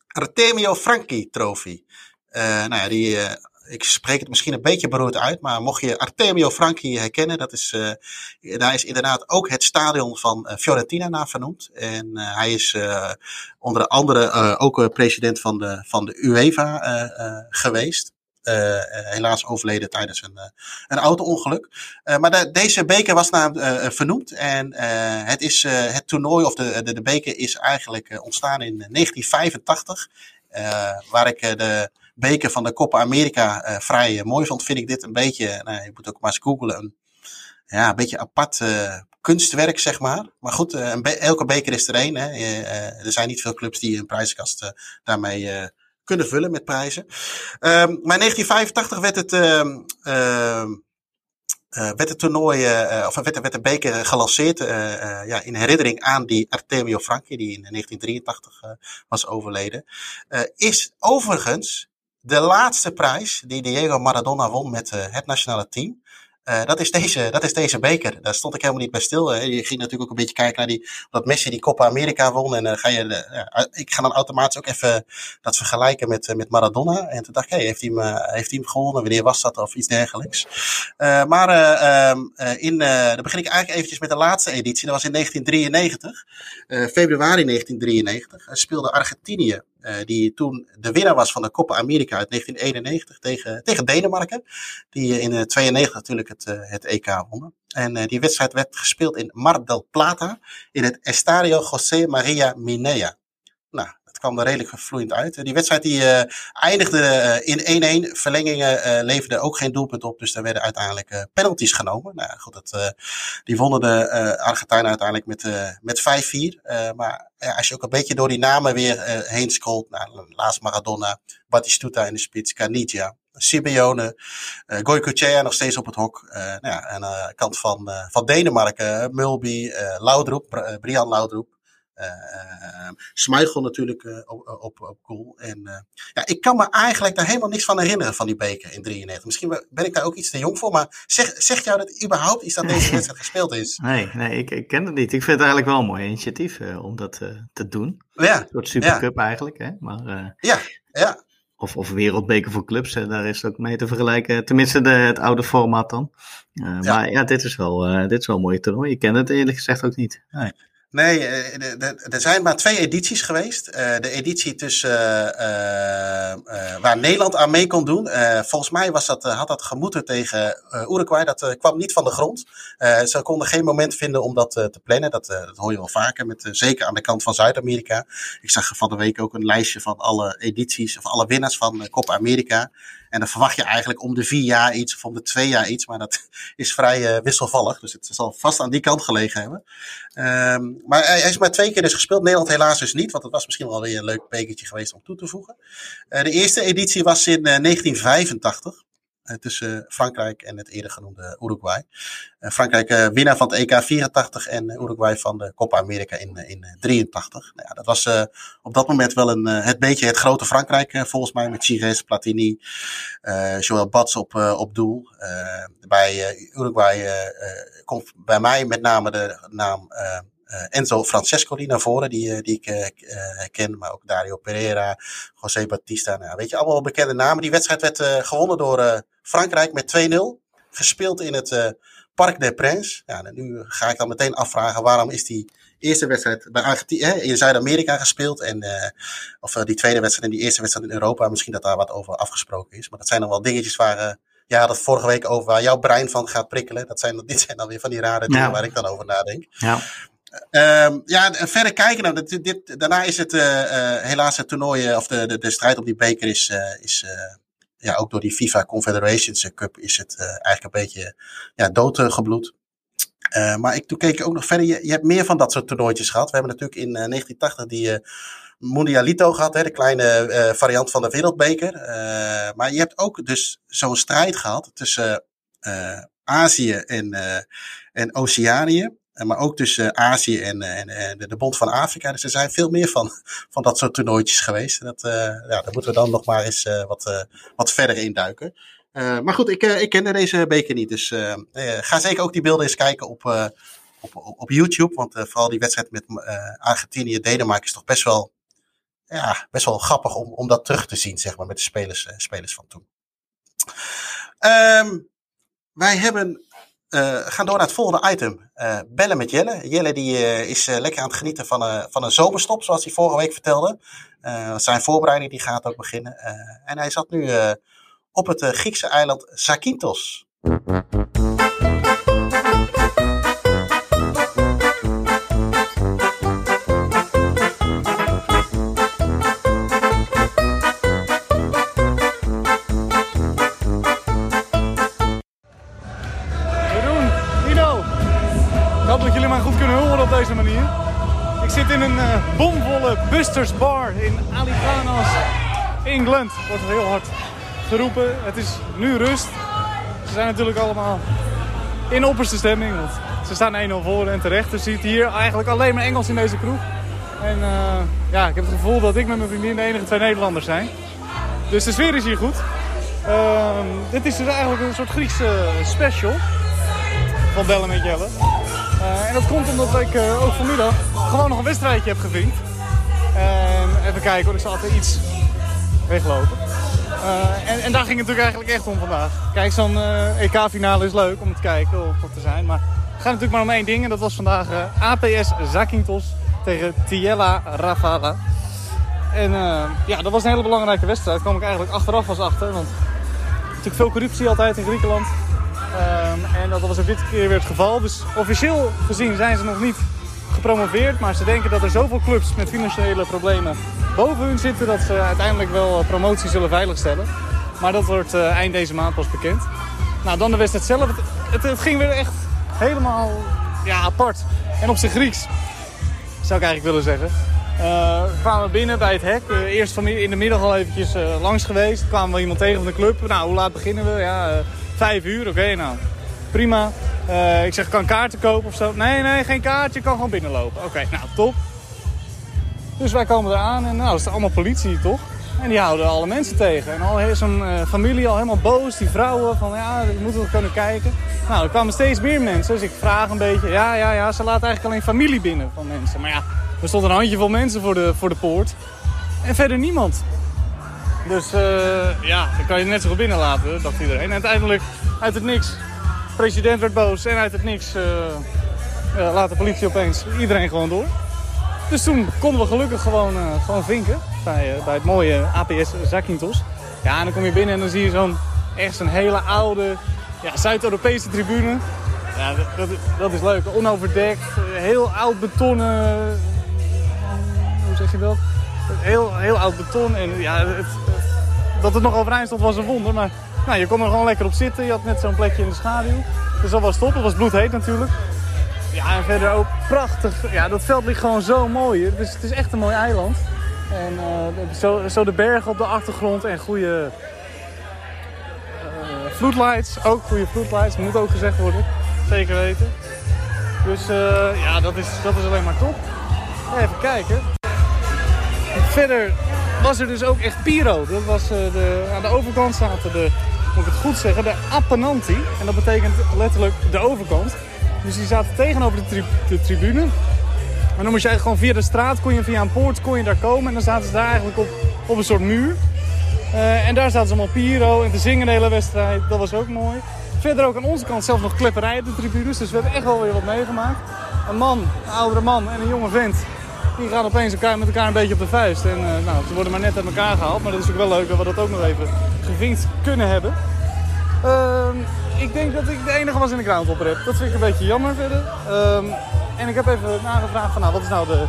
A: Artemio Franchi Trophy. Nou ja, die ik spreek het misschien een beetje beroerd uit, maar mocht je Artemio Franchi herkennen, dat is, uh, daar is inderdaad ook het stadion van Fiorentina naar vernoemd. En hij is onder andere ook president van de, van de UEFA geweest. helaas overleden tijdens een, een auto-ongeluk. maar de, deze beker was naar vernoemd. En het, is, het toernooi, of de, de, de beker, is eigenlijk ontstaan in 1985. waar ik de beker van de Copa America uh, vrij uh, mooi vond, vind ik dit een beetje, nou, je moet ook maar eens googlen, een, ja, een beetje apart uh, kunstwerk, zeg maar. Maar goed, elke beker is er één. Hè. er zijn niet veel clubs die een prijzenkast daarmee kunnen vullen met prijzen. Um, maar in 1985 werd het... Uh, werd het toernooi, of werd, werd de beker gelanceerd ja, in herinnering aan die Artemio Franchi, die in 1983 was overleden. is overigens de laatste prijs die Diego Maradona won met uh, het nationale team. Uh, dat, is deze, dat is deze beker. Daar stond ik helemaal niet bij stil. Hè. Je ging natuurlijk ook een beetje kijken naar die, dat Messi die Copa America won. En uh, ga je, ik ga dan automatisch ook even dat vergelijken met, met Maradona. En toen dacht ik, heeft, hij hem, heeft hij gewonnen? Wanneer was dat? Of iets dergelijks. maar ehm, in, dan begin ik eigenlijk eventjes met de laatste editie. Dat was in 1993. februari 1993. speelde Argentinië die toen de winnaar was van de Copa America uit 1991 tegen, tegen Denemarken. Die in uh, 92 natuurlijk het, het EK wonnen. En die wedstrijd werd gespeeld in Mar del Plata in het Estadio José Maria Minea. Nou, kwam er redelijk vloeiend uit. Die wedstrijd die, uh, eindigde uh, in 1-1. Verlengingen leverden ook geen doelpunt op. Dus daar werden uiteindelijk penalties genomen. Nou goed, dat, die wonnen de Argentijnen uiteindelijk met, met 5-4. maar als je ook een beetje door die namen weer heen scrolt. Nou, laatst Maradona, Batistuta in de spits, Canidia. Simeone, uh, Goycochea nog steeds op het hok. Uh, nou ja, aan de kant van, van Denemarken, Mulby, Laudrup, Brian Laudrup. Uh, Schmeichel natuurlijk uh, op, op, op goal. En uh, ja, ik kan me eigenlijk daar helemaal niks van herinneren van die beker in 93. Misschien ben ik daar ook iets te jong voor, maar zeg, zeg jou dat überhaupt iets dat deze wedstrijd gespeeld is?
B: Nee, nee ik, ik ken het niet. Ik vind het eigenlijk wel een mooi initiatief om dat te doen. Ja. Een soort supercup ja. eigenlijk, hè? Maar,
A: ja, ja.
B: Of, of wereldbeker voor clubs, hè, daar is het ook mee te vergelijken. Tenminste, de, het oude format dan. Ja. Maar ja, dit is, wel, dit is wel een mooie toernooi. Ik ken het eerlijk gezegd ook niet. Nee.
A: Nee, er zijn maar twee edities geweest. Uh, de editie tussen, waar Nederland aan mee kon doen. volgens mij was dat, had dat gemoeten tegen Uruguay. Dat kwam niet van de grond. ze konden geen moment vinden om dat te plannen. Dat, dat hoor je wel vaker, met, zeker aan de kant van Zuid-Amerika. Ik zag van de week ook een lijstje van alle edities, of alle winnaars van Copa America. En dan verwacht je eigenlijk om de vier jaar iets of om de twee jaar iets. Maar dat is vrij uh, wisselvallig. Dus het zal vast aan die kant gelegen hebben. Um, maar hij, is maar twee keer dus gespeeld. Nederland helaas dus niet. Want het was misschien wel weer een leuk bekertje geweest om toe te voegen. Uh, de eerste editie was in uh, 1985. Eh, tussen Frankrijk en het eerder genoemde Uruguay. Eh, Frankrijk uh, winnaar van het EK 84 en Uruguay van de Copa America in, in 83. Nou ja, dat was uh, op dat moment wel een, het beetje het grote Frankrijk volgens mij met Chires, Platini, Joël Bats op, op doel. bij Uruguay komt bij mij met name de naam uh, Enzo Francescoli naar voren, die, uh, die ik uh, ken, maar ook Dario Pereira, José Batista. Nou, weet je, allemaal bekende namen. Die wedstrijd werd gewonnen door Frankrijk met 2-0. Gespeeld in het Parc des Princes. Ja, nu ga ik dan meteen afvragen waarom is die eerste wedstrijd bij Argentinië in Zuid-Amerika gespeeld. En, of die tweede wedstrijd en die eerste wedstrijd in Europa. Misschien dat daar wat over afgesproken is. Maar dat zijn dan wel dingetjes waar ja, dat vorige week over waar jouw brein van gaat prikkelen. Dat zijn, dit zijn dan weer van die rare dingen waar ik dan over nadenk. Ja. Um, ja, verder kijken. Nou, dit, dit, daarna is het uh, uh, helaas het toernooi, eh, of de, de, de strijd op die beker is, uh, is ja, ook door die FIFA Confederations Cup is het eigenlijk een beetje ja, doodgebloed. maar ik, toen keek ook nog verder. Je, je, hebt meer van dat soort toernooitjes gehad. We hebben natuurlijk in 1980 die Mundialito gehad, hè, de kleine variant van de wereldbeker. maar je hebt ook dus zo'n strijd gehad tussen Azië en, en Oceanië. Eh, maar ook tussen Azië en, en, en, de Bond van Afrika. Dus er zijn veel meer van, van dat soort toernooitjes geweest. Dat, uh, ja, daar moeten we dan nog maar eens wat, wat verder induiken. Maar goed, ik, ik kende deze beker niet. Dus ga zeker ook die beelden eens kijken op, op, op, YouTube. Want vooral die wedstrijd met Argentinië, Denemarken is toch best wel, ja, best wel grappig om, om dat terug te zien, zeg maar, met de spelers, spelers van toen. Um, wij hebben uh, gaan door naar het volgende item. Uh, bellen met Jelle. Jelle die, uh, is lekker aan het genieten van, van een zomerstop, zoals hij vorige week vertelde. zijn voorbereiding die gaat ook beginnen. en hij zat nu op het Griekse eiland Zakynthos.
D: Bar in Alicanos, Engeland. Wordt heel hard geroepen. Het is nu rust. Ze zijn natuurlijk allemaal in opperste stemming. Want ze staan 1-0 voor en terecht. Je ziet hier eigenlijk alleen maar Engels in deze kroeg. En uh, ja, ik heb het gevoel dat ik met mijn vriendin de enige twee Nederlanders zijn. Dus de sfeer is hier goed. Uh, dit is dus eigenlijk een soort Griekse special van Bellen met Jelle. Uh, en dat komt omdat ik ook vanmiddag gewoon nog een wedstrijdje heb gevinkt. En even kijken, want ik zal altijd iets weglopen. Uh, en, en, daar ging het natuurlijk eigenlijk echt om vandaag. Kijk, zo'n EK-finale is leuk om te kijken of te zijn. Maar het gaat natuurlijk maar om één ding. En dat was vandaag APS Zakynthos tegen Tiella Ravala. En ja, dat was een hele belangrijke wedstrijd. Daar kwam ik eigenlijk achteraf was achter. Want natuurlijk veel corruptie altijd in Griekenland. Um, en dat was ook dit keer weer het geval. Dus officieel gezien zijn ze nog niet gepromoveerd. Maar ze denken dat er zoveel clubs met financiële problemen boven hun zitten... dat ze uiteindelijk wel promotie zullen veiligstellen. Maar dat wordt uh, eind deze maand pas bekend. Nou, dan de wedstrijd zelf. Het, het, het, ging weer echt helemaal ja, apart. En op zijn Grieks, zou ik eigenlijk willen zeggen. Uh, kwamen we binnen bij het hek. Eerst van in de middag al eventjes langs geweest. Kwamen we iemand tegen van de club. Nou, hoe laat beginnen we? Ja, Vijf uur, oké, nou prima. Uh, ik zeg, kan kaarten kopen of zo? Nee, nee, geen kaartje, kan gewoon binnenlopen. Oké, nou top. Dus wij komen eraan en nou, is allemaal politie toch? En die houden alle mensen tegen. En al zo'n uh, familie al helemaal boos, die vrouwen van ja, we moeten kunnen kijken. Nou, er kwamen steeds meer mensen, dus ik vraag een beetje. Ja, ja, ja, ze laten eigenlijk alleen familie binnen van mensen. Maar ja, er stond een handjevol mensen voor de, voor de poort. En verder niemand. Dus uh, ja, dan kan je net zo goed binnenlaten, dacht iedereen. En uiteindelijk, uit het niks, president werd boos en uit het niks uh, uh, laat de politie opeens iedereen gewoon door. Dus toen konden we gelukkig gewoon, gewoon vinken bij, bij het mooie APS Zakynthos. Ja, en dan kom je binnen en dan zie je zo'n echt zo'n hele oude ja, Zuid-Europese tribune. Ja, dat, dat, dat, is leuk. Onoverdekt, heel oud betonnen... Hoe zeg je dat? Heel, heel oud beton. En ja, het, dat het nog overeind stond was een wonder. Maar nou, je kon er gewoon lekker op zitten. Je had net zo'n plekje in de schaduw. Dus dat was top. Het was bloedheet natuurlijk. Ja, en verder ook prachtig. Ja, dat veld ligt gewoon zo mooi. Dus het is echt een mooi eiland. En uh, zo, zo, de bergen op de achtergrond en goede uh, floodlights. Ook goede floodlights, moet ook gezegd worden. Zeker weten. Dus uh, ja, dat is, dat is alleen maar top. Even kijken. Verder was er dus ook echt Piro. Dat was, de, aan de overkant zaten de, moet ik het goed zeggen, de Appenanti. En dat betekent letterlijk de overkant. Dus die zaten tegenover de, tri de tribune. En dan moest je gewoon via de straat, kon je via een poort, kon je daar komen. En dan zaten ze daar eigenlijk op, op een soort muur. Uh, en daar zaten ze allemaal Piro en te zingen de hele wedstrijd. Dat was ook mooi. Verder ook aan onze kant zelf nog klepperij op de tribunes. Dus we hebben echt wel weer wat meegemaakt. Een man, een oudere man en een jonge vent. Die gaan opeens elkaar, met elkaar een beetje op de vuist. En uh, nou, ze worden maar net uit elkaar gehaald. Maar dat is ook wel leuk dat we dat ook nog even gevinkt kunnen hebben. Uh, ik denk dat ik de enige was in de groundhop heb. Dat vind ik een beetje jammer verder. Um, en ik heb even nagevraagd van nou, wat is nou de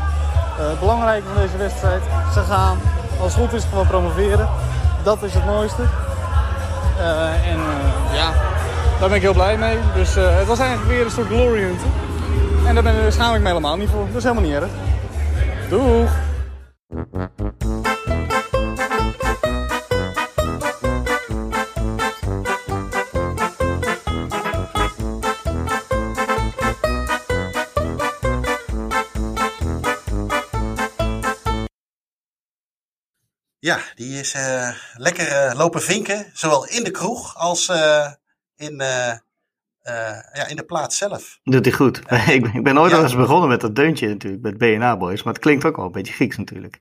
D: uh, belangrijke van deze wedstrijd. Ze gaan, als het goed is, gewoon promoveren. Dat is het mooiste. Uh, en uh, ja, daar ben ik heel blij mee. Dus het was eigenlijk weer een soort glory. En daar ben ik waarschijnlijk helemaal niet voor. Dat is helemaal niet erg.
A: Ja, die is uh, lekker uh, lopen vinken, zowel in de kroeg als uh, in, ja, in de plaats zelf.
B: Doet hij goed. ik, ik, ben ooit ja. al eens begonnen met dat deuntje natuurlijk, met BNA Boys, maar het klinkt ook wel een beetje Grieks natuurlijk.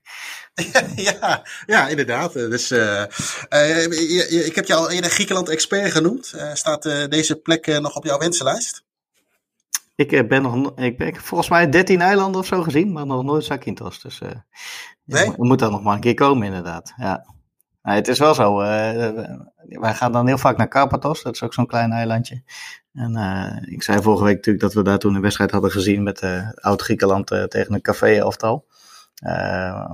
A: ja, ja, inderdaad. Dus, ik heb je al eerder Griekenland-expert genoemd. staat deze plek nog op jouw wensenlijst?
B: Ik ben nog, ik heb volgens mij 13 eilanden of zo gezien, maar nog nooit Zakynthos. Dus Nee? Je moet dan nog maar een keer komen, inderdaad. Ja. Nou, het is wel zo. Uh, wij gaan dan heel vaak naar Karpathos. Dat is ook zo'n klein eilandje. En uh, ik zei vorige week natuurlijk dat we daar toen een wedstrijd hadden gezien met uh, Oud-Griekenland tegen een café-elftal.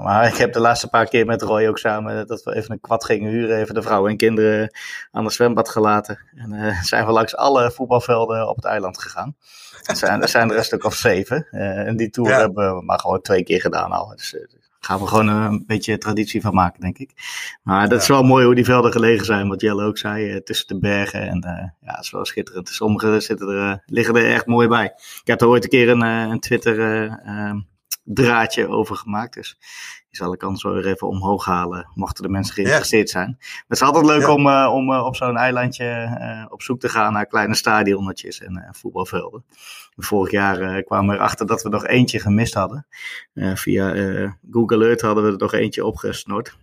B: maar ik heb de laatste paar keer met Roy ook samen dat we even een kwad gingen huren. Even de vrouwen en kinderen aan het zwembad gelaten. En zijn we langs alle voetbalvelden op het eiland gegaan. Er zijn, er zijn er een stuk of zeven. en die tour ja. hebben we maar gewoon twee keer gedaan al. Dus, gaan we gewoon een beetje traditie van maken, denk ik. Maar dat is wel mooi hoe die velden gelegen zijn, wat Jelle ook zei, uh, tussen de bergen. En uh, ja, het is wel schitterend. Sommige zitten er, liggen er echt mooi bij. Ik heb er ooit een keer een, een Twitter ehm, draadje over gemaakt, dus die zal ik anders wel weer even omhoog halen, mochten de mensen geïnteresseerd zijn. Het is altijd leuk ja. om, om op zo'n eilandje op zoek te gaan naar kleine stadionnetjes en voetbalvelden. Vorig jaar kwamen we erachter dat we nog eentje gemist hadden. Via Google Earth hadden we er nog eentje opgesnord.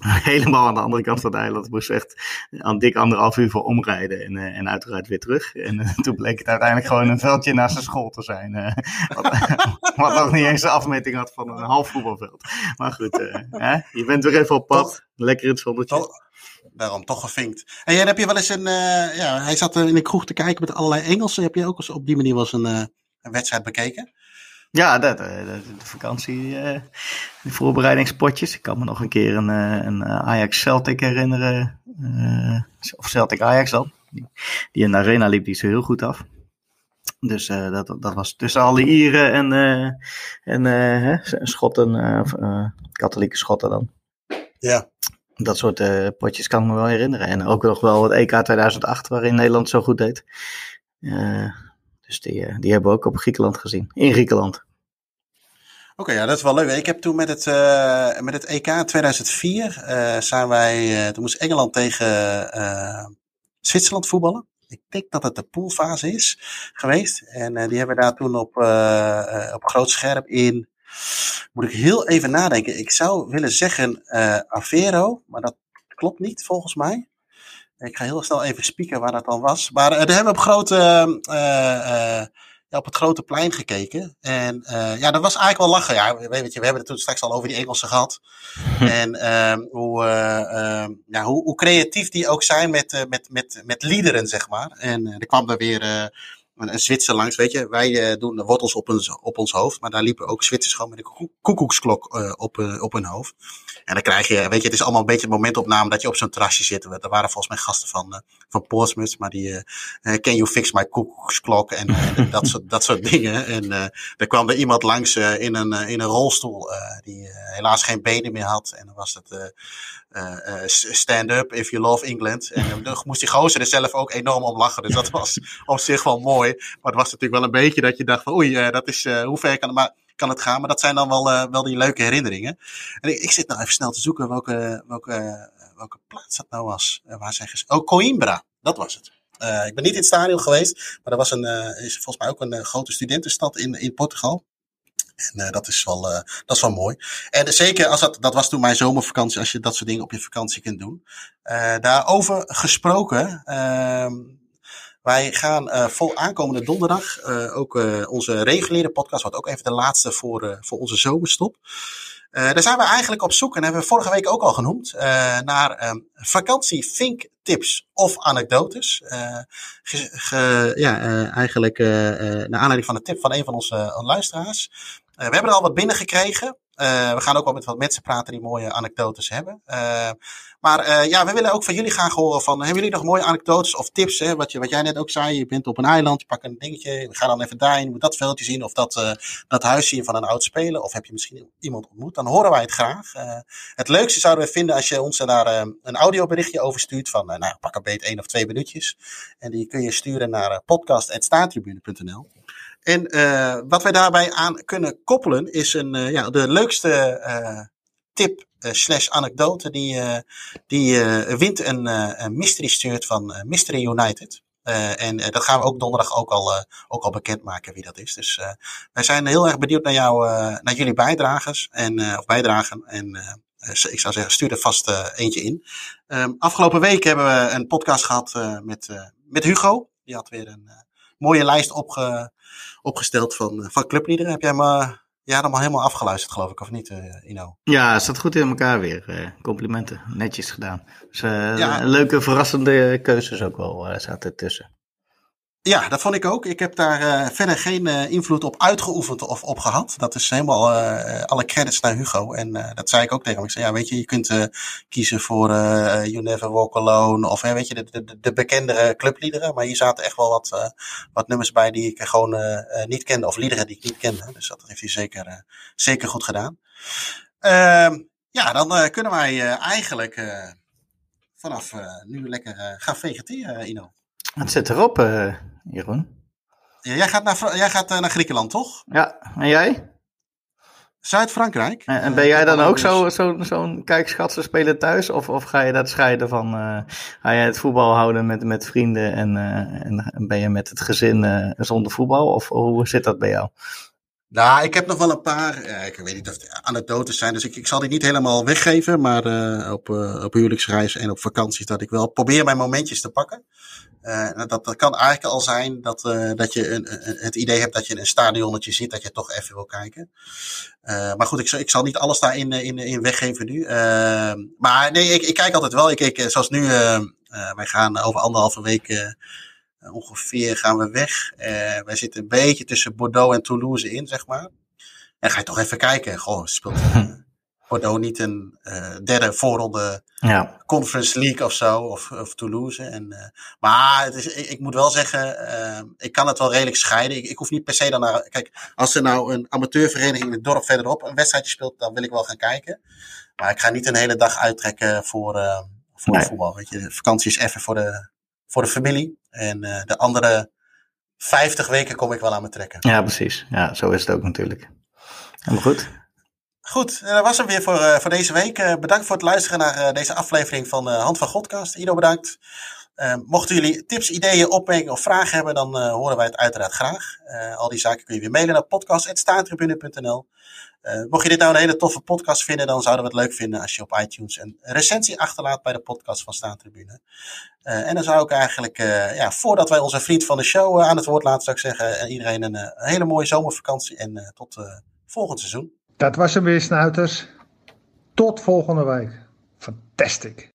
B: Helemaal aan de andere kant van het eiland moest echt aan dik anderhalf uur voor omrijden en, en uiteraard weer terug. En toen bleek het uiteindelijk gewoon een veldje naast de school te zijn. wat, wat nog niet eens de afmeting had van een half voetbalveld. Maar goed, hè? je bent weer even op pad. Lekker in het zonnetje
A: daarom toch gevinkt. En jij heb je wel eens een, ja, hij zat in de kroeg te kijken met allerlei Engelsen. Heb je ook eens op die manier wel eens een, een wedstrijd bekeken?
B: Ja, dat, de, de vakantie, uh, de voorbereidingspotjes. Ik kan me nog een keer een, een Ajax Celtic herinneren. of Celtic Ajax dan. Die, in de arena liep die zo heel goed af. Dus dat, dat was tussen alle Ieren en, en hè, Schotten, katholieke Schotten dan.
A: Ja
B: dat soort potjes kan ik me wel herinneren. En ook nog wel het EK 2008, waarin Nederland zo goed deed. Uh, dus die, uh, die hebben we ook op Griekenland gezien. In Griekenland.
A: Oké, ja, dat is wel leuk. Ik heb toen met het, met het EK 2004 zijn wij, toen moest Engeland tegen Zwitserland voetballen. Ik denk dat het de poolfase is geweest. En die hebben we daar toen op, op groot scherm in moet ik heel even nadenken. Ik zou willen zeggen uh, Avero, maar dat klopt niet volgens mij. Ik ga heel snel even spieken waar dat dan was. Maar uh, daar hebben we op grote uh, ja, op het grote plein gekeken. En ja, dat was eigenlijk wel lachen. Ja, weet je, we hebben het toen straks al over die Engelsen gehad. en uh, hoe, uh, ja, hoe, hoe, creatief die ook zijn met, met, met, met liederen, zeg maar. En er kwam daar weer een Zwitser langs, weet je. Wij doen de wortels op ons, op ons hoofd, maar daar liepen ook Zwitsers gewoon met een koekoeksklok op, op hun hoofd. En dan krijg je, weet je, het is allemaal een beetje een momentopname dat je op zo'n terrasje zit. Er waren volgens mij gasten van, van Portsmouth, maar die, can you fix my koekoeksklok en, en dat, soort, dat soort dingen. En er kwam er iemand langs in, een, in een rolstoel die helaas geen benen meer had. En dan was het stand up if you love England. En dan moest die gozer er zelf ook enorm om lachen. Dus dat was op zich wel mooi. Maar het was natuurlijk wel een beetje dat je dacht van oei, dat is, hoe ver kan het maar kan het gaan. Maar dat zijn dan wel, uh, wel die leuke herinneringen. En ik, ik, zit nou even snel te zoeken welke, welke, welke plaats dat nou was. Uh, waar zijn Oh, Coimbra. Dat was het. Uh, ik ben niet in het stadion geweest. Maar er was een, is volgens mij ook een grote studentenstad in, in Portugal. En uh, dat, is wel, uh, dat is wel mooi. En zeker als dat, dat was toen mijn zomervakantie, als je dat soort dingen op je vakantie kunt doen. Uh, daarover gesproken, ehm, wij gaan vol aankomende donderdag ook onze reguliere podcast, wat ook even de laatste voor, voor onze zomerstop. daar zijn we eigenlijk op zoek, en hebben we vorige week ook al genoemd, naar um, vakantie of anekdotes. Ja, eigenlijk naar aanleiding van de tip van een van onze luisteraars. We hebben er al wat binnengekregen. Uh, we gaan ook wel met wat mensen praten die mooie anekdotes hebben. Uh, maar ja, we willen ook van jullie graag horen van, hebben jullie nog mooie anekdotes of tips? Hè? Wat, je, wat jij net ook zei, je bent op een eiland, je pakt een dingetje, we gaan dan even daarin, moet dat veldje zien of dat, dat huis van een oud speler. Of heb je misschien iemand ontmoet, dan horen wij het graag. het leukste zouden we vinden als je ons daar een audioberichtje over stuurt van, nou pak een beet één of twee minuutjes. En die kun je sturen naar podcast.staattribune.nl. En uh, wat wij daarbij aan kunnen koppelen is een, uh, ja, de leukste uh, tip slash anekdote. Die, die wint een, een mystery shirt van Mystery United. en dat gaan we ook donderdag ook al, ook al bekendmaken wie dat is. Dus wij zijn heel erg benieuwd naar, jou, naar jullie bijdragers en, of bijdragen. En ik zou zeggen, stuur er vast eentje in. Um, afgelopen week hebben we een podcast gehad met, met Hugo. Die had weer een mooie lijst opge, opgesteld van, van clubliederen. Heb jij maar ja, allemaal helemaal afgeluisterd, geloof ik, of niet, uh, Ino?
B: Ja, het staat goed in elkaar weer. Uh, complimenten, netjes gedaan. Dus ja. leuke, verrassende keuzes ook wel zaten tussen.
A: Ja, dat vond ik ook. Ik heb daar uh, verder geen uh, invloed op uitgeoefend of op gehad. Dat is helemaal uh, alle credits naar Hugo. En dat zei ik ook tegen hem. Ik zei, ja, weet je, je kunt kiezen voor You Never Walk Alone. Of weet je, de, de, de bekendere clubliederen. Maar hier zaten echt wel wat, wat nummers bij die ik gewoon niet kende. Of liederen die ik niet kende. Dus dat heeft hij zeker, zeker goed gedaan. Ehm, ja, dan kunnen wij eigenlijk vanaf nu lekker gaan vegeteren, Ino.
B: Het zit erop, uh, Jeroen.
A: Ja, jij gaat, naar, jij gaat uh, naar Griekenland, toch?
B: Ja, en jij?
A: Zuid-Frankrijk.
B: En, en, ben jij dan ook zo'n zo, zo kijkschatsen spelen thuis? Of, of ga je dat scheiden van, uh, ga je het voetbal houden met, met vrienden en, en ben je met het gezin zonder voetbal? Of hoe zit dat bij jou?
A: Nou, ik heb nog wel een paar, uh, ik weet niet of het anekdotes zijn, dus ik, ik zal die niet helemaal weggeven, maar uh, op, uh, op huwelijksreis en op vakanties dat ik wel probeer mijn momentjes te pakken. Dat, dat kan eigenlijk al zijn dat, dat je een, het idee hebt dat je een stadionnetje ziet, dat je toch even wil kijken. maar goed, ik, ik zal niet alles daarin in, in weggeven nu. maar nee, ik, ik kijk altijd wel. Ik, ik, zoals nu, wij gaan over anderhalve week ongeveer gaan we weg. Wij zitten een beetje tussen Bordeaux en Toulouse in, zeg maar. En ga je toch even kijken. Goh, speelt Bordeaux niet een derde voorronde ja. Conference League of zo, of, of Toulouse. En, maar het is, ik, ik, moet wel zeggen, ik kan het wel redelijk scheiden. Ik, ik, hoef niet per se dan naar. Kijk, als er nou een amateurvereniging in het dorp verderop een wedstrijdje speelt, dan wil ik wel gaan kijken. Maar ik ga niet een hele dag uittrekken voor, voor nee. voetbal. Weet je, de vakantie is even voor de, voor de familie. En de andere 50 weken kom ik wel aan me trekken.
B: Ja, precies. Ja, zo is het ook natuurlijk. Helemaal goed.
A: Goed, dat was hem weer voor, voor deze week. Uh, bedankt voor het luisteren naar deze aflevering van Hand van Godcast. Ido bedankt. mochten jullie tips, ideeën, opmerkingen of vragen hebben, dan horen wij het uiteraard graag. al die zaken kun je weer mailen naar podcast.staantribune.nl. Mocht je dit nou een hele toffe podcast vinden, dan zouden we het leuk vinden als je op iTunes een recensie achterlaat bij de podcast van Staantribune. Uh, en dan zou ik eigenlijk, ja, voordat wij onze vriend van de show aan het woord laten, zou ik zeggen, iedereen een, een, hele mooie zomervakantie en tot volgend seizoen.
E: Dat was hem weer, snuiters. Tot volgende week. Fantastic.